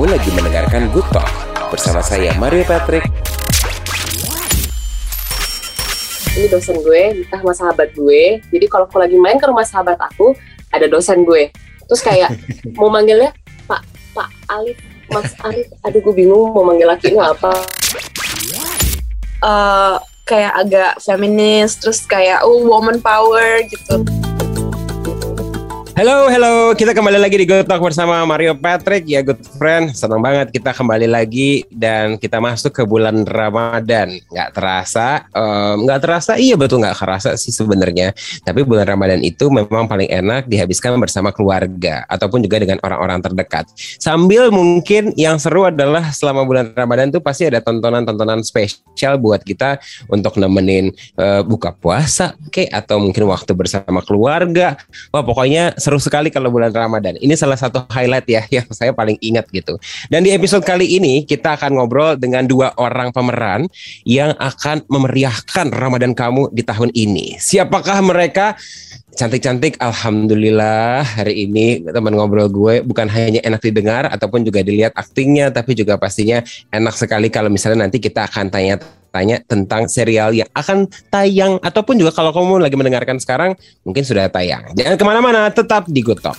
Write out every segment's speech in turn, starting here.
Kamu lagi mendengarkan Good Talk bersama saya Mario Patrick. Ini dosen gue, entah sama sahabat gue. Jadi kalau aku lagi main ke rumah sahabat aku, ada dosen gue. Terus kayak mau manggilnya Pak Pak Alif, Mas Alif. Aduh gue bingung mau manggil laki ini apa. uh, kayak agak feminis terus kayak oh woman power gitu Halo, halo. Kita kembali lagi di Good Talk bersama Mario Patrick. Ya, good friend. Senang banget kita kembali lagi dan kita masuk ke bulan Ramadan. Nggak terasa, um, terasa. Iya betul nggak kerasa sih sebenarnya. Tapi bulan Ramadan itu memang paling enak dihabiskan bersama keluarga ataupun juga dengan orang-orang terdekat. Sambil mungkin yang seru adalah selama bulan Ramadan tuh pasti ada tontonan-tontonan spesial buat kita untuk nemenin uh, buka puasa, oke, atau mungkin waktu bersama keluarga. Wah, pokoknya seru sekali kalau bulan Ramadan. Ini salah satu highlight ya yang saya paling ingat gitu. Dan di episode kali ini kita akan ngobrol dengan dua orang pemeran yang akan memeriahkan Ramadan kamu di tahun ini. Siapakah mereka? Cantik-cantik, alhamdulillah hari ini teman ngobrol gue bukan hanya enak didengar ataupun juga dilihat aktingnya, tapi juga pastinya enak sekali kalau misalnya nanti kita akan tanya tanya tentang serial yang akan tayang ataupun juga kalau kamu lagi mendengarkan sekarang mungkin sudah tayang. Jangan ke mana-mana, tetap di Good Talk.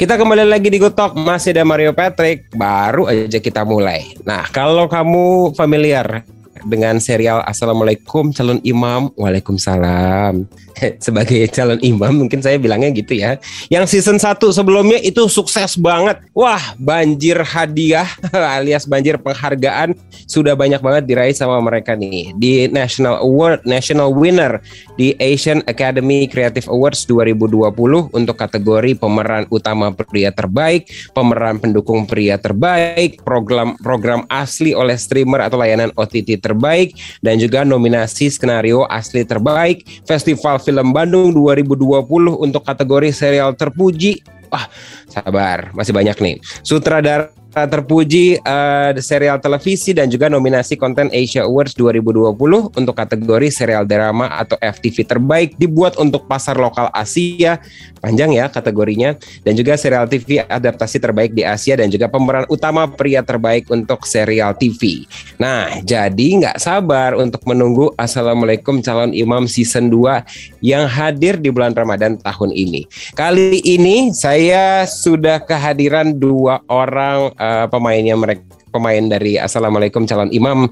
Kita kembali lagi di Good masih ada Mario Patrick, baru aja kita mulai. Nah, kalau kamu familiar dengan serial Assalamualaikum calon imam, Waalaikumsalam. sebagai calon imam mungkin saya bilangnya gitu ya. Yang season 1 sebelumnya itu sukses banget. Wah, banjir hadiah alias banjir penghargaan sudah banyak banget diraih sama mereka nih di National Award, National Winner di Asian Academy Creative Awards 2020 untuk kategori pemeran utama pria terbaik, pemeran pendukung pria terbaik, program program asli oleh streamer atau layanan OTT terbaik dan juga nominasi skenario asli terbaik, festival Film Bandung 2020 untuk kategori serial terpuji. Wah, sabar, masih banyak nih. Sutradara terpuji uh, serial televisi dan juga nominasi konten Asia Awards 2020 untuk kategori serial drama atau FTV terbaik dibuat untuk pasar lokal Asia panjang ya kategorinya dan juga serial TV adaptasi terbaik di Asia dan juga pemeran utama pria terbaik untuk serial TV. Nah, jadi nggak sabar untuk menunggu Assalamualaikum calon imam season 2 yang hadir di bulan Ramadan tahun ini. Kali ini saya sudah kehadiran dua orang uh, pemainnya mereka pemain dari Assalamualaikum calon imam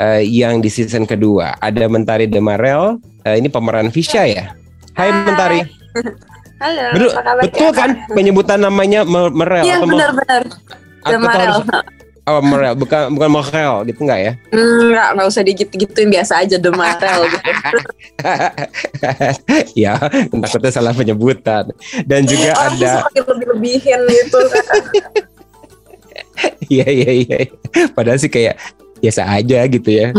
uh, yang di season kedua. Ada Mentari Demarel, uh, ini pemeran Fisya ya. Hai, Hai. Mentari. Halo. Betul, betul kan penyebutan namanya Merel Iya benar-benar. Demarel. Oh Merel, bukan bukan Morel gitu nggak ya? Enggak, nggak usah digit-gituin biasa aja Demarel gitu. ya, takutnya salah penyebutan. Dan juga ada lebih-lebihin gitu. Iya iya iya. Padahal sih kayak biasa aja gitu ya.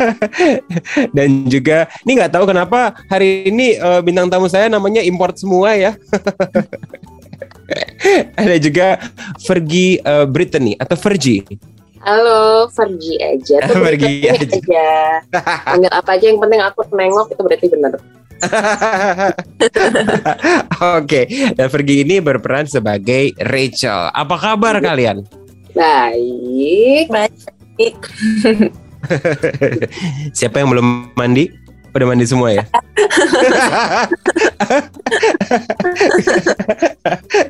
Dan juga ini nggak tahu kenapa hari ini uh, bintang tamu saya namanya import semua ya. Ada juga Fergie uh, Brittany atau Fergie. Halo, Fergie aja. Tuh aja. aja. Panggil apa aja yang penting aku nengok itu berarti benar. Oke, okay. dan Fergie ini berperan sebagai Rachel. Apa kabar kalian? Baik. Baik. Siapa yang belum mandi? Udah mandi semua ya?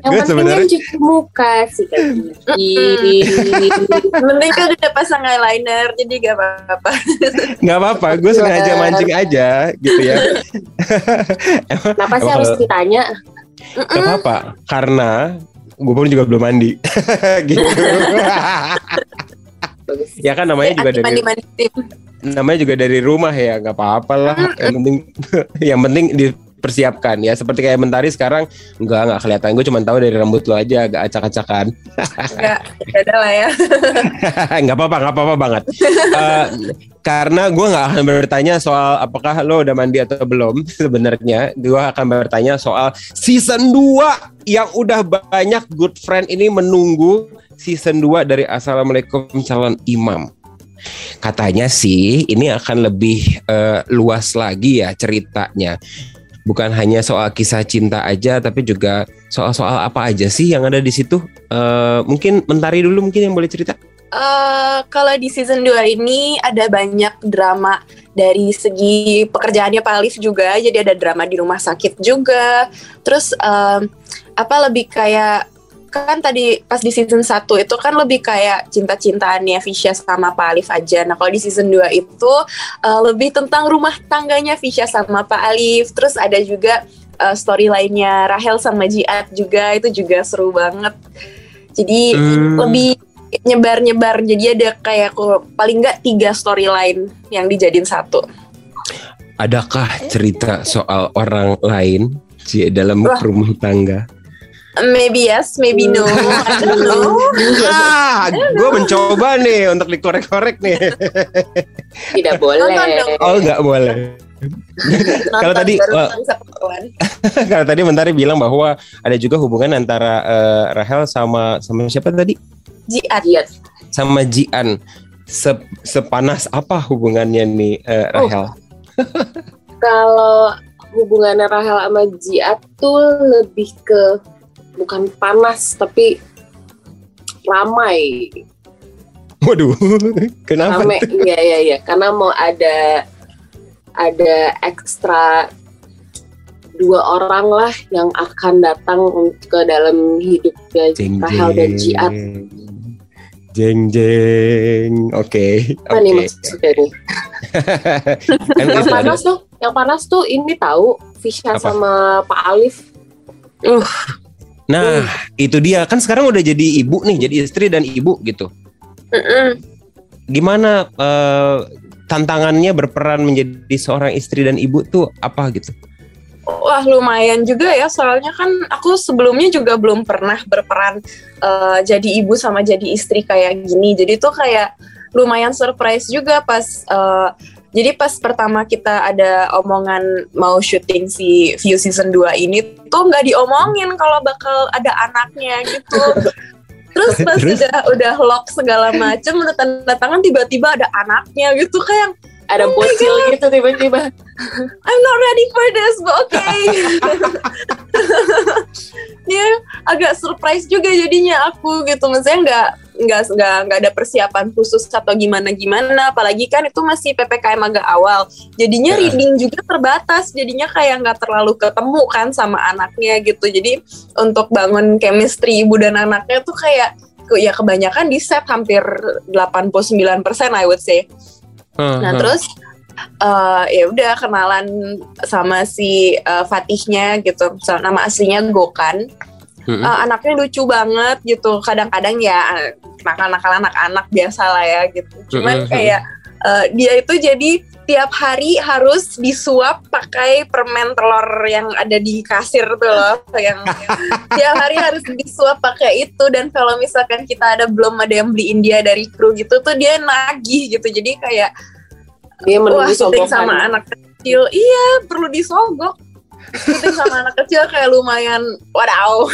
yang penting sebenernya... cuci muka sih Mending kan udah pasang eyeliner jadi gak apa-apa. Gak apa-apa, gue sengaja mancing aja gitu ya. Kenapa sih harus ditanya? Gak apa-apa, karena gue pun juga belum mandi. gitu. ya kan namanya juga dari mandi, mandi, namanya juga dari rumah ya nggak apa-apa lah. Yang penting yang penting dipersiapkan ya. Seperti kayak mentari sekarang nggak nggak kelihatan. Gue cuma tahu dari rambut lo aja agak acak-acakan. Nggak ada lah ya. Nggak apa-apa nggak apa-apa banget. Uh, karena gue nggak akan bertanya soal apakah lo udah mandi atau belum sebenarnya. Gue akan bertanya soal season 2 yang udah banyak good friend ini menunggu season 2 dari Assalamualaikum calon imam Katanya sih ini akan lebih eh, luas lagi ya ceritanya. Bukan hanya soal kisah cinta aja, tapi juga soal-soal apa aja sih yang ada di situ. Eh, mungkin Mentari dulu mungkin yang boleh cerita. Eh, kalau di season 2 ini ada banyak drama dari segi pekerjaannya Pak Alif juga, jadi ada drama di rumah sakit juga. Terus em, apa lebih kayak kan tadi pas di season 1 itu kan lebih kayak cinta-cintaannya Visha sama Pak Alif aja. Nah, kalau di season 2 itu eh, lebih tentang rumah tangganya Visha sama Pak Alif. Terus ada juga eh, story lainnya Rahel sama Jiat juga itu juga seru banget. Jadi Hmm. lebih nyebar-nyebar jadi ada kayak paling nggak tiga storyline yang dijadiin satu. Adakah cerita soal orang lain Cie, dalam Wah. rumah tangga? Maybe yes, maybe no. I don't know. ah, gue mencoba nih untuk dikorek-korek nih. Tidak boleh. Oh nggak boleh. Kalau tadi. Kalau tadi Mentari bilang bahwa ada juga hubungan antara eh, Rahel sama sama siapa tadi? Jiat. Iya. Sama Jian. Se- sepanas apa hubungannya nih eh, Oh. Rahel? Kalau hubungannya Rahel sama Jiat tuh lebih ke bukan panas tapi ramai. Waduh, kenapa? Ramai. Iya iya iya. Karena mau ada ada ekstra dua orang lah yang akan datang ke dalam hidupnya Jeng Rahel dan Jiat. Jeng jeng. Oke. Apa nih Oke. maksudnya nih? Kan Yang panas tuh, yang panas tuh ini tahu Fisha Apa? sama Pak Alif. Nah, itu dia kan sekarang udah jadi ibu nih, jadi istri dan ibu gitu. Mm-mm. Gimana eh, tantangannya berperan menjadi seorang istri dan ibu tuh apa gitu? Wah lumayan juga ya soalnya kan aku sebelumnya juga belum pernah berperan eh, jadi ibu sama jadi istri kayak gini. Jadi tuh kayak lumayan surprise juga pas eh, jadi pas pertama kita ada omongan mau syuting si View season 2 ini tuh nggak diomongin kalau bakal ada anaknya gitu. Terus pas Terus? udah udah lock segala macem udah tanda tangan tiba-tiba ada anaknya gitu kayak Ada Oh bocil gitu tiba-tiba. I'm not ready for this, but okay. Dia agak surprise juga jadinya aku gitu, maksudnya nggak nggak nggak nggak ada persiapan khusus atau gimana gimana, apalagi kan itu masih ppkm agak awal, jadinya Ya. reading juga terbatas, jadinya kayak nggak terlalu ketemu kan sama anaknya gitu, jadi untuk bangun chemistry ibu dan anaknya tuh kayak ya kebanyakan di set hampir 89% I would say. Nah terus eh, ya udah kenalan sama si eh, Fatihnya gitu. So, nama aslinya Gokan. Mm-mm. Eh, anaknya lucu banget gitu. Kadang-kadang ya nakal-nakal anak-anak biasa lah ya gitu. Cuman kayak eh, dia itu jadi tiap hari harus disuap pakai permen telur yang ada di kasir tuh loh yang tiap hari harus disuap pakai itu dan kalau misalkan kita ada belum ada yang beliin dia dari kru gitu tuh dia nagih gitu jadi kayak Dia Wah, menunggu sogokan. sama anak kecil. Iya, perlu disogok. Syuting sama anak kecil kayak lumayan wadaw.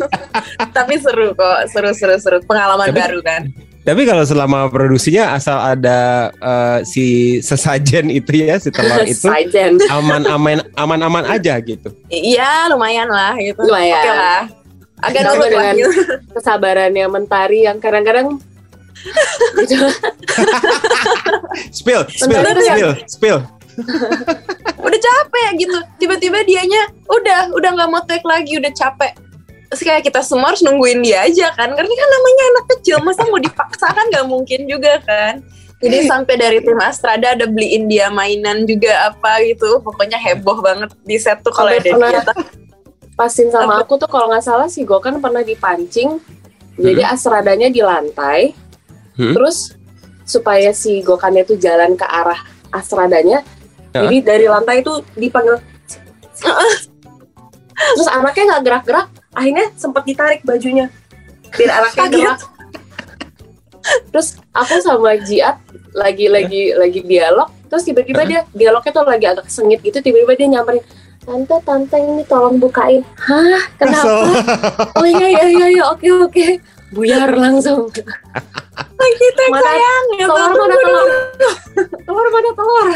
Tapi seru kok, seru-seru seru. Pengalaman Tapi- baru kan. Tapi kalau selama produksinya asal ada eh, si sesajen itu ya, si telur itu aman-aman aman-aman aja gitu. Iya, lumayan lah gitu. Lumayan. Oke lah. Agak nurut lah. dengan- gitu. Kesabarannya Mentari yang kadang-kadang gitu. Spill, spill, bentar. spill, spill. Udah capek gitu. Tiba-tiba dianya udah, udah nggak mau take lagi, udah capek. Terus kayak kita semua harus nungguin dia aja kan. Karena kan namanya anak kecil, masa mau dipaksakan nggak mungkin juga kan. Jadi sampai dari tim Astrada ada beliin dia mainan juga apa gitu. Pokoknya heboh banget di set tuh kalau ada pernah dia. pasin sama aku tuh kalau nggak salah si Gokan pernah dipancing. Jadi asradanya di lantai. Hmm. Terus supaya si Gokannya tuh jalan ke arah asradanya. Jadi dari lantai itu dipanggil. Terus anaknya nggak gerak-gerak. Akhirnya sempat ditarik bajunya. Biar anaknya Kaget. gerak. Terus aku sama Jiat lagi lagi lagi dialog. Terus tiba-tiba dia dialognya tuh lagi agak sengit gitu. Tiba-tiba dia nyamperin. Tante, tante ini tolong bukain. Hah? Kenapa? Oh iya iya iya iya oke oke. Buyar langsung. kita Mana- sayang ya telur mana telur telur mana telur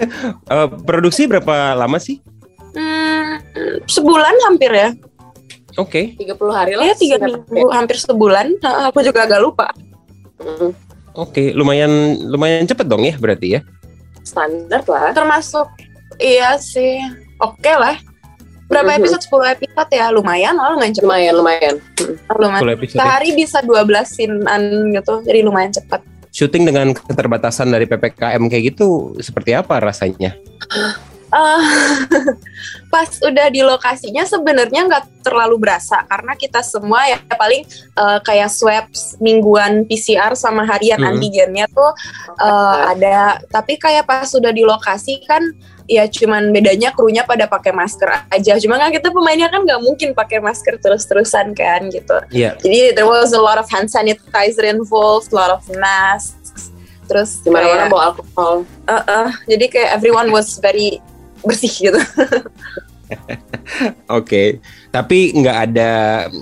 Eh, produksi berapa lama sih? Hmm, sebulan hampir ya. Oke. 30 hari lah Iya tiga singkat minggu, hampir sebulan. Nah, aku juga agak lupa. Oke, lumayan lumayan cepet dong ya berarti ya. standar lah Termasuk iya sih. Oke lah. Berapa Mhm. episode? 10 episode ya. Lumayan lah, lumayan cepat. lumayan lumayan Lumayan. Full episode. ya. Sehari bisa 12 sinan gitu. Jadi lumayan cepat. Syuting dengan keterbatasan dari PPKM kayak gitu seperti apa rasanya? Eh, pas udah di lokasinya sebenarnya nggak terlalu berasa karena kita semua ya paling eh, kayak swab mingguan PCR sama harian Mhm. antigennya tuh eh, ada tapi kayak pas sudah di lokasi kan ya cuman bedanya krunya pada pakai masker aja cuma kan kita pemainnya kan nggak mungkin pakai masker terus-terusan kan gitu Iya. jadi there was a lot of hand sanitizer involved a lot of masks terus di mana bawa alkohol Uh, uh, jadi kayak everyone was very bersih gitu. Oke, tapi nggak ada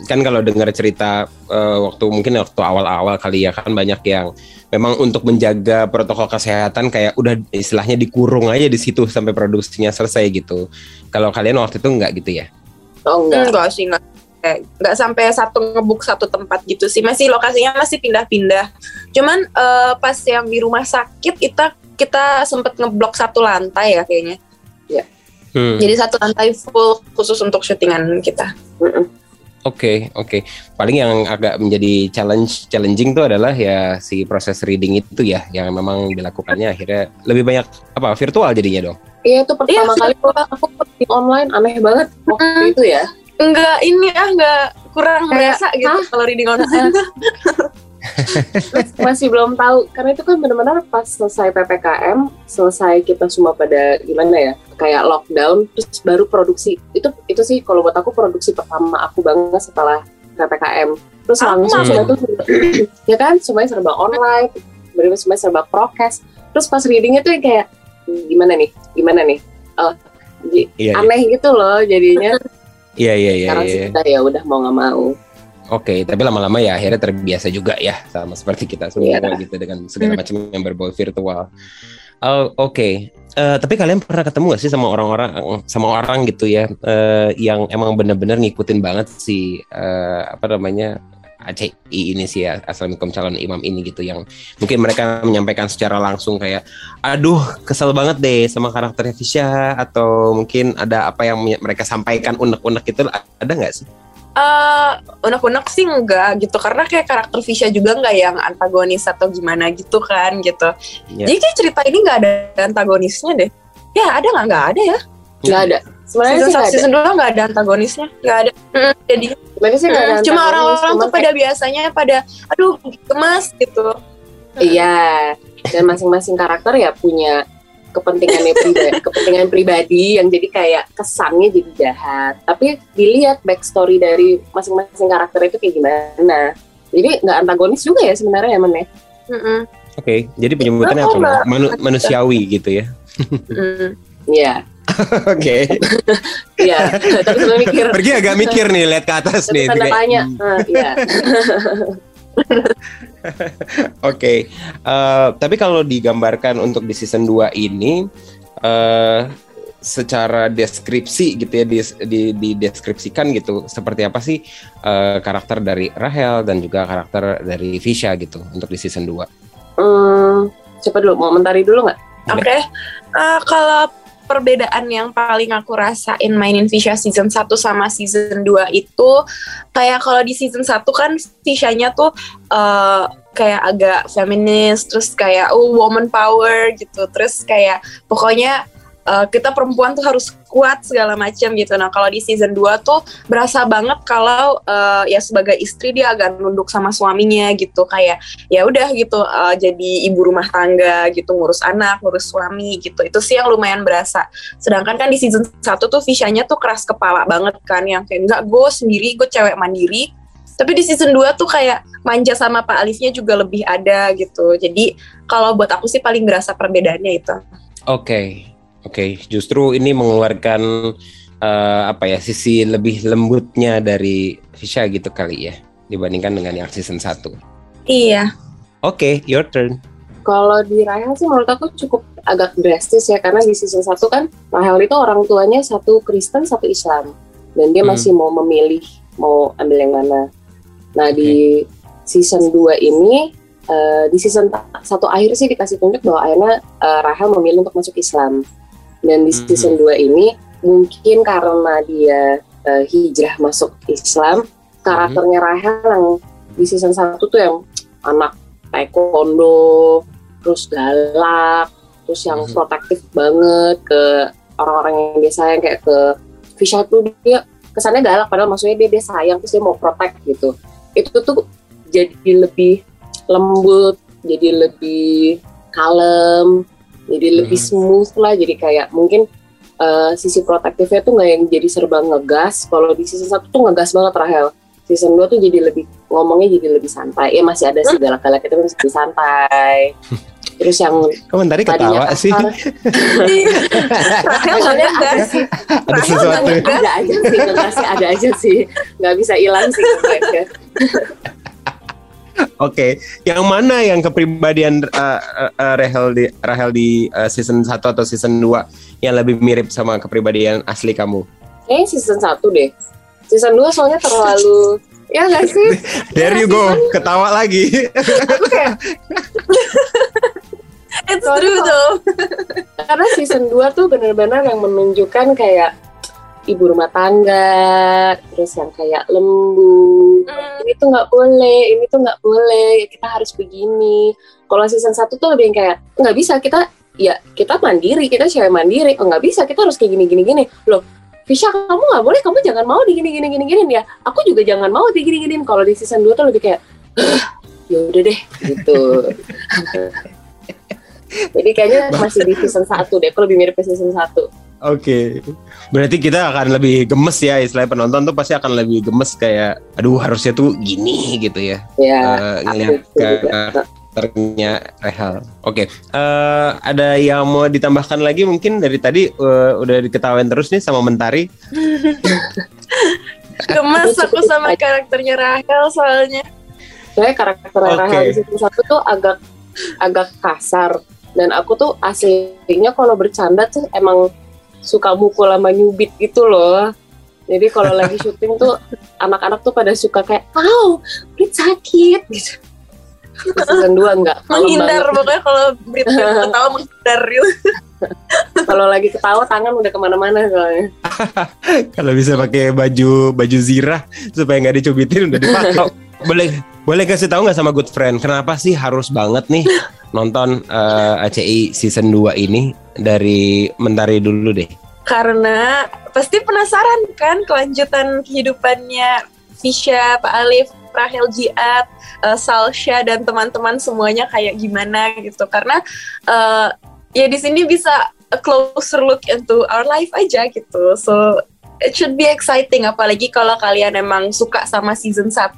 kan kalau dengar cerita eh, waktu mungkin waktu awal-awal kali ya kan banyak yang memang untuk menjaga protokol kesehatan kayak udah istilahnya dikurung aja di situ sampai produksinya selesai gitu. Kalau kalian waktu itu nggak gitu ya? oh enggak Enggak sih, enggak. Nggak sampai satu ngebuk satu tempat gitu sih. Masih lokasinya masih pindah-pindah. Cuman eh, pas yang di rumah sakit kita kita sempet ngeblok satu lantai ya kayaknya. Hmm. Jadi satu lantai full khusus untuk syutingan kita. Mm-mm. Oke, oke. Paling yang agak menjadi challenge challenging itu adalah ya si proses reading itu ya yang memang dilakukannya akhirnya lebih banyak apa virtual jadinya dong. iya itu pertama Iya, kali aku di online aneh banget waktu Mm. itu ya Enggak ini ah enggak kurang Kayak, berasa gitu kalau reading online. Masih belum tahu. Karena itu kan benar-benar pas selesai ppkm selesai kita semua pada gimana ya kayak lockdown terus baru produksi. Itu itu sih kalau buat aku produksi pertama aku banget setelah ppkm terus langsung semua tuh ya kan semuanya serba online benar semuanya serba prokes. Terus pas readingnya tuh kayak gimana nih? Gimana nih? Oh, ji- Iya, aneh gitu loh jadinya. Iya, iya, iya. sekarang sih iya. kita ya udah mau nggak mau Oke, tapi lama-lama ya akhirnya terbiasa juga ya sama seperti kita semua Iya. gitu dengan segala macam yang berbau virtual. Oh, Oke, Eh, tapi kalian pernah ketemu gak sih sama orang-orang sama orang gitu ya eh, yang emang bener-bener ngikutin banget si eh, apa namanya ACI ini sih ya Assalamualaikum calon imam ini gitu yang mungkin mereka menyampaikan secara langsung kayak aduh kesel banget deh sama karakternya Fisya atau mungkin ada apa yang mereka sampaikan unek-unek itu ada nggak sih? Eh, unek-unek sih enggak gitu karena kayak karakter Fisya juga enggak yang antagonis atau gimana gitu kan gitu. Ya. Jadi kayak cerita ini enggak ada antagonisnya deh. Ya ada nggak? Enggak ada ya. nggak ada sebenarnya Season sih nggak ada season dua enggak ada antagonisnya. Enggak ada. Jadi sebenarnya sih nggak ada cuma orang-orang tuh pada biasanya pada aduh gemes gitu. Iya, dan masing-masing karakter ya punya kepentingannya pribadi, kepentingan pribadi yang jadi kayak kesannya jadi jahat. Tapi dilihat backstory dari masing-masing karakter itu kayak gimana. Jadi nggak antagonis juga ya sebenarnya ya Men ya. Oke, jadi penyebutannya Oh, apa? enggak. Manu- manusiawi gitu ya. Mm. Iya, Oke. iya. Tapi mikir. Pergi agak mikir nih, lihat ke atas nih. tanda tanya. hmm, Nah, iya. Oke. Eh, tapi kalau digambarkan untuk di season 2 ini eh secara deskripsi gitu ya di, di, dideskripsikan gitu seperti apa sih eh, karakter dari Rahel dan juga karakter dari Fisha gitu untuk di season 2. Hmm, coba dulu mau mentari dulu nggak? Oke, Eh, kalau perbedaan yang paling aku rasain mainin Fisha season 1 sama season 2 itu kayak kalau di season 1 kan Fisha-nya tuh eh, kayak agak feminis terus kayak oh woman power gitu. Terus kayak pokoknya eh, kita perempuan tuh harus kuat segala macam gitu. Nah, kalau di season 2 tuh berasa banget kalau eh, ya sebagai istri dia agak nunduk sama suaminya gitu. Kayak ya udah gitu eh, jadi ibu rumah tangga gitu ngurus anak ngurus suami gitu. Itu sih yang lumayan berasa. Sedangkan kan di season 1 tuh Fisha-nya tuh keras kepala banget kan. Yang kayak enggak gue sendiri gue cewek mandiri. Tapi di season 2 tuh kayak manja sama Pak Alifnya juga lebih ada gitu. Jadi kalau buat aku sih paling berasa perbedaannya itu. Oke, oke. Justru ini mengeluarkan eh, apa ya sisi lebih lembutnya dari Fisha gitu kali ya dibandingkan dengan yang season 1. iya Oke, your turn. Kalau di Rahel sih menurut aku cukup agak drastis ya karena di season 1 kan Rahel itu orang tuanya satu Kristen satu Islam dan dia Hmm. masih mau memilih mau ambil yang mana. Nah di season 2 ini eh, di season satu akhir sih dikasih tunjuk bahwa akhirnya eh, Rahel memilih untuk masuk Islam dan di Mhm. season 2 ini mungkin karena dia eh, hijrah masuk Islam karakternya Rahel yang di season 1 tuh yang anak taekwondo terus galak terus yang Mhm. protektif banget ke orang-orang yang dia sayang kayak ke Fisha tuh dia kesannya galak padahal maksudnya dia dia sayang terus dia mau protect gitu itu tuh jadi lebih lembut jadi lebih kalem jadi lebih Mhm. smooth lah jadi kayak mungkin eh, sisi protektifnya tuh nggak yang jadi serba ngegas. Kalau di season satu tuh ngegas banget Rahel. Season 2 tuh jadi lebih ngomongnya jadi lebih santai. Ya masih ada sih galak-galak itu masih lebih santai. Terus yang Komentari tadinya ketawa sih. kasar, Rahel nggak Soalnya ngegas. sih. Ada Rahel sesuatu. ada aja sih ngegasnya ada aja sih. Nggak bisa hilang sih Oke, yang mana yang kepribadian uh, uh, Rahel di Rahel di uh, season 1 atau season 2 yang lebih mirip sama kepribadian asli kamu? kayaknya season 1 deh season 2 soalnya terlalu ya nggak sih There you go, ketawa lagi. aku kayak It's Soalnya true though. karena season 2 tuh benar-benar yang menunjukkan kayak ibu rumah tangga terus yang kayak lembut Hmm. Ini tuh nggak boleh ini tuh nggak boleh kita harus begini. Kalau season 1 tuh lebih kayak nggak bisa kita ya kita mandiri kita cewek mandiri. Oh nggak bisa kita harus kayak gini gini gini loh Fisha kamu nggak boleh kamu jangan mau di gini gini gini gini ya. Aku juga jangan mau di gini gini kalau di season 2 tuh lebih kayak ya udah deh. Gitu jadi kayaknya masih di season 1 deh aku lebih mirip ke season 1 Oke, berarti kita akan lebih gemes ya istilah penonton tuh pasti akan lebih gemes kayak, aduh harusnya tuh gini gitu ya, ya Eh, ngelihat aku juga. karakternya Rahel. Oke, eh, ada yang mau ditambahkan lagi mungkin dari tadi eh, udah diketawain terus nih sama Mentari. Gemes aku sama karakternya Rahel soalnya. Soalnya karakter Oke. Rahel di season 1 tuh agak agak kasar dan aku tuh aslinya kalau bercanda tuh emang suka mukul sama nyubit gitu loh. Jadi kalau lagi syuting tuh anak-anak tuh pada suka kayak, "Au, Brit sakit." gitu. Season 2 enggak. Menghindar banget. pokoknya kalau Brit ketawa menghindar gitu. Kalau lagi ketawa tangan udah ke mana-mana soalnya. Kalau bisa pakai baju baju zirah supaya nggak dicubitin udah dipakai. boleh boleh kasih tahu nggak sama good friend kenapa sih harus banget nih nonton eh, ACI season 2 ini dari Mentari dulu deh. Karena pasti penasaran kan kelanjutan kehidupannya Fisha, Pak Alif, Rahel Jiat, eh, Salsha dan teman-teman semuanya kayak gimana gitu. Karena eh, ya di sini bisa a closer look into our life aja gitu. So it should be exciting apalagi kalau kalian emang suka sama season 1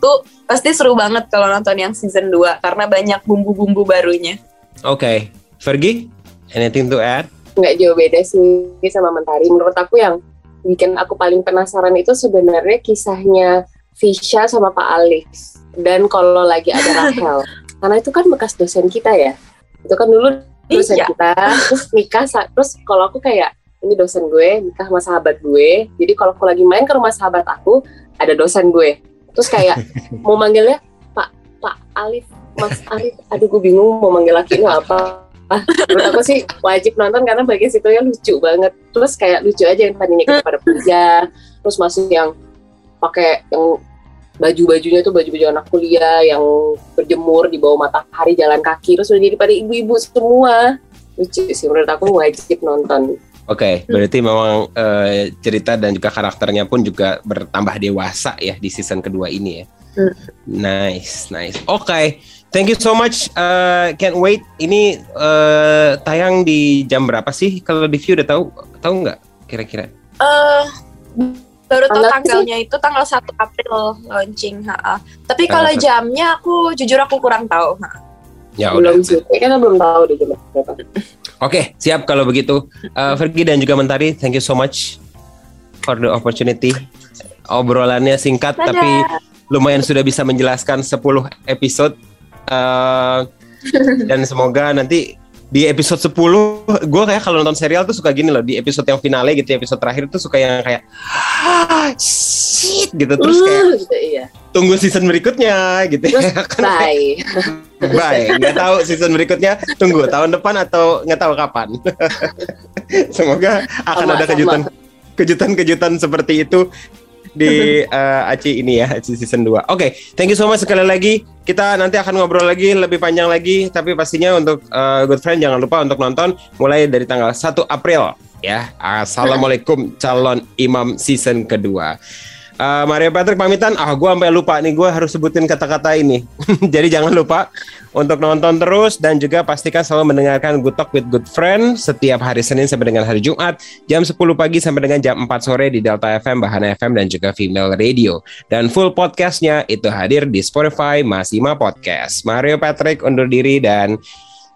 pasti seru banget kalau nonton yang season 2 karena banyak bumbu-bumbu barunya. Oke, Fergie, anything to add? nggak jauh beda sih sama Mentari. Menurut aku yang bikin aku paling penasaran itu sebenarnya kisahnya Fisha sama Pak Alif. Dan kalau lagi ada Rahel. Karena itu kan bekas dosen kita ya. Itu kan dulu dosen Iya. kita, terus nikah, terus kalau aku kayak, ini dosen gue, nikah sama sahabat gue. Jadi kalau aku lagi main ke rumah sahabat aku, ada dosen gue. Terus kayak, mau manggilnya Pak Pak Alif, Mas Alif. Aduh gue bingung mau manggil laki ini apa. Menurut aku sih wajib nonton karena bagian situ ya lucu banget. Terus kayak lucu aja yang tadinya kita pada kerja terus masuk yang pakai yang baju-bajunya tuh baju-baju anak kuliah yang berjemur di bawah matahari jalan kaki terus udah jadi pada ibu-ibu semua. Lucu sih menurut aku wajib nonton Oke, berarti memang eh, cerita dan juga karakternya pun juga bertambah dewasa ya di season kedua ini ya. Hmm. Nice, nice. Oke, thank you so much. Eh, can't wait. Ini eh, tayang di jam berapa sih? Kalau di view udah tahu tahu nggak kira-kira? eh baru tahu tanggalnya itu tanggal 1 April launching. ha-ha. Tapi Tanggal kalau jamnya aku jujur aku kurang tahu. ha. Ya udah. belum sih kayaknya belum tahu di jam berapa Oke, siap kalau begitu. Eh Fergie dan juga Mentari, thank you so much for the opportunity. Obrolannya singkat Dadah. tapi lumayan sudah bisa menjelaskan 10 episode. Eh Dan semoga nanti di episode 10 gue kayak kalau nonton serial tuh suka gini loh di episode yang finale gitu episode terakhir tuh suka yang kayak ah, shit gitu terus kayak Uh, gitu, iya. tunggu season berikutnya gitu Terus ya. Kan bye. Bye, nggak tahu season berikutnya tunggu tahun depan atau nggak tahu kapan. Semoga akan Sama, ada sama. kejutan kejutan-kejutan seperti itu di eh, Aci ini ya, Aci season 2. Oke, thank you so much sekali lagi. Kita nanti akan ngobrol lagi lebih panjang lagi, tapi pastinya untuk eh, good friend jangan lupa untuk nonton mulai dari tanggal 1 April ya. Assalamualaikum calon imam season kedua. Eh, Mario Patrick pamitan. Ah, gue sampai lupa nih. Gue harus sebutin kata-kata ini. Jadi jangan lupa untuk nonton terus dan juga pastikan selalu mendengarkan Good Talk with Good Friend setiap hari Senin sampai dengan hari Jumat jam 10 pagi sampai dengan jam 4 sore di Delta FM, Bahana FM dan juga Female Radio. Dan full podcastnya itu hadir di Spotify Masima Podcast. Mario Patrick undur diri dan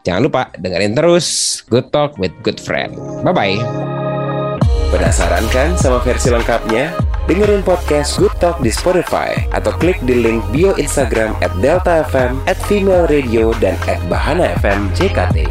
jangan lupa dengerin terus Good Talk with Good Friend. Bye bye. Penasaran kan sama versi lengkapnya? Dengerin podcast Good Talk di Spotify atau klik di link bio Instagram at Delta FM, at Female Radio, dan at Bahana FM JKT.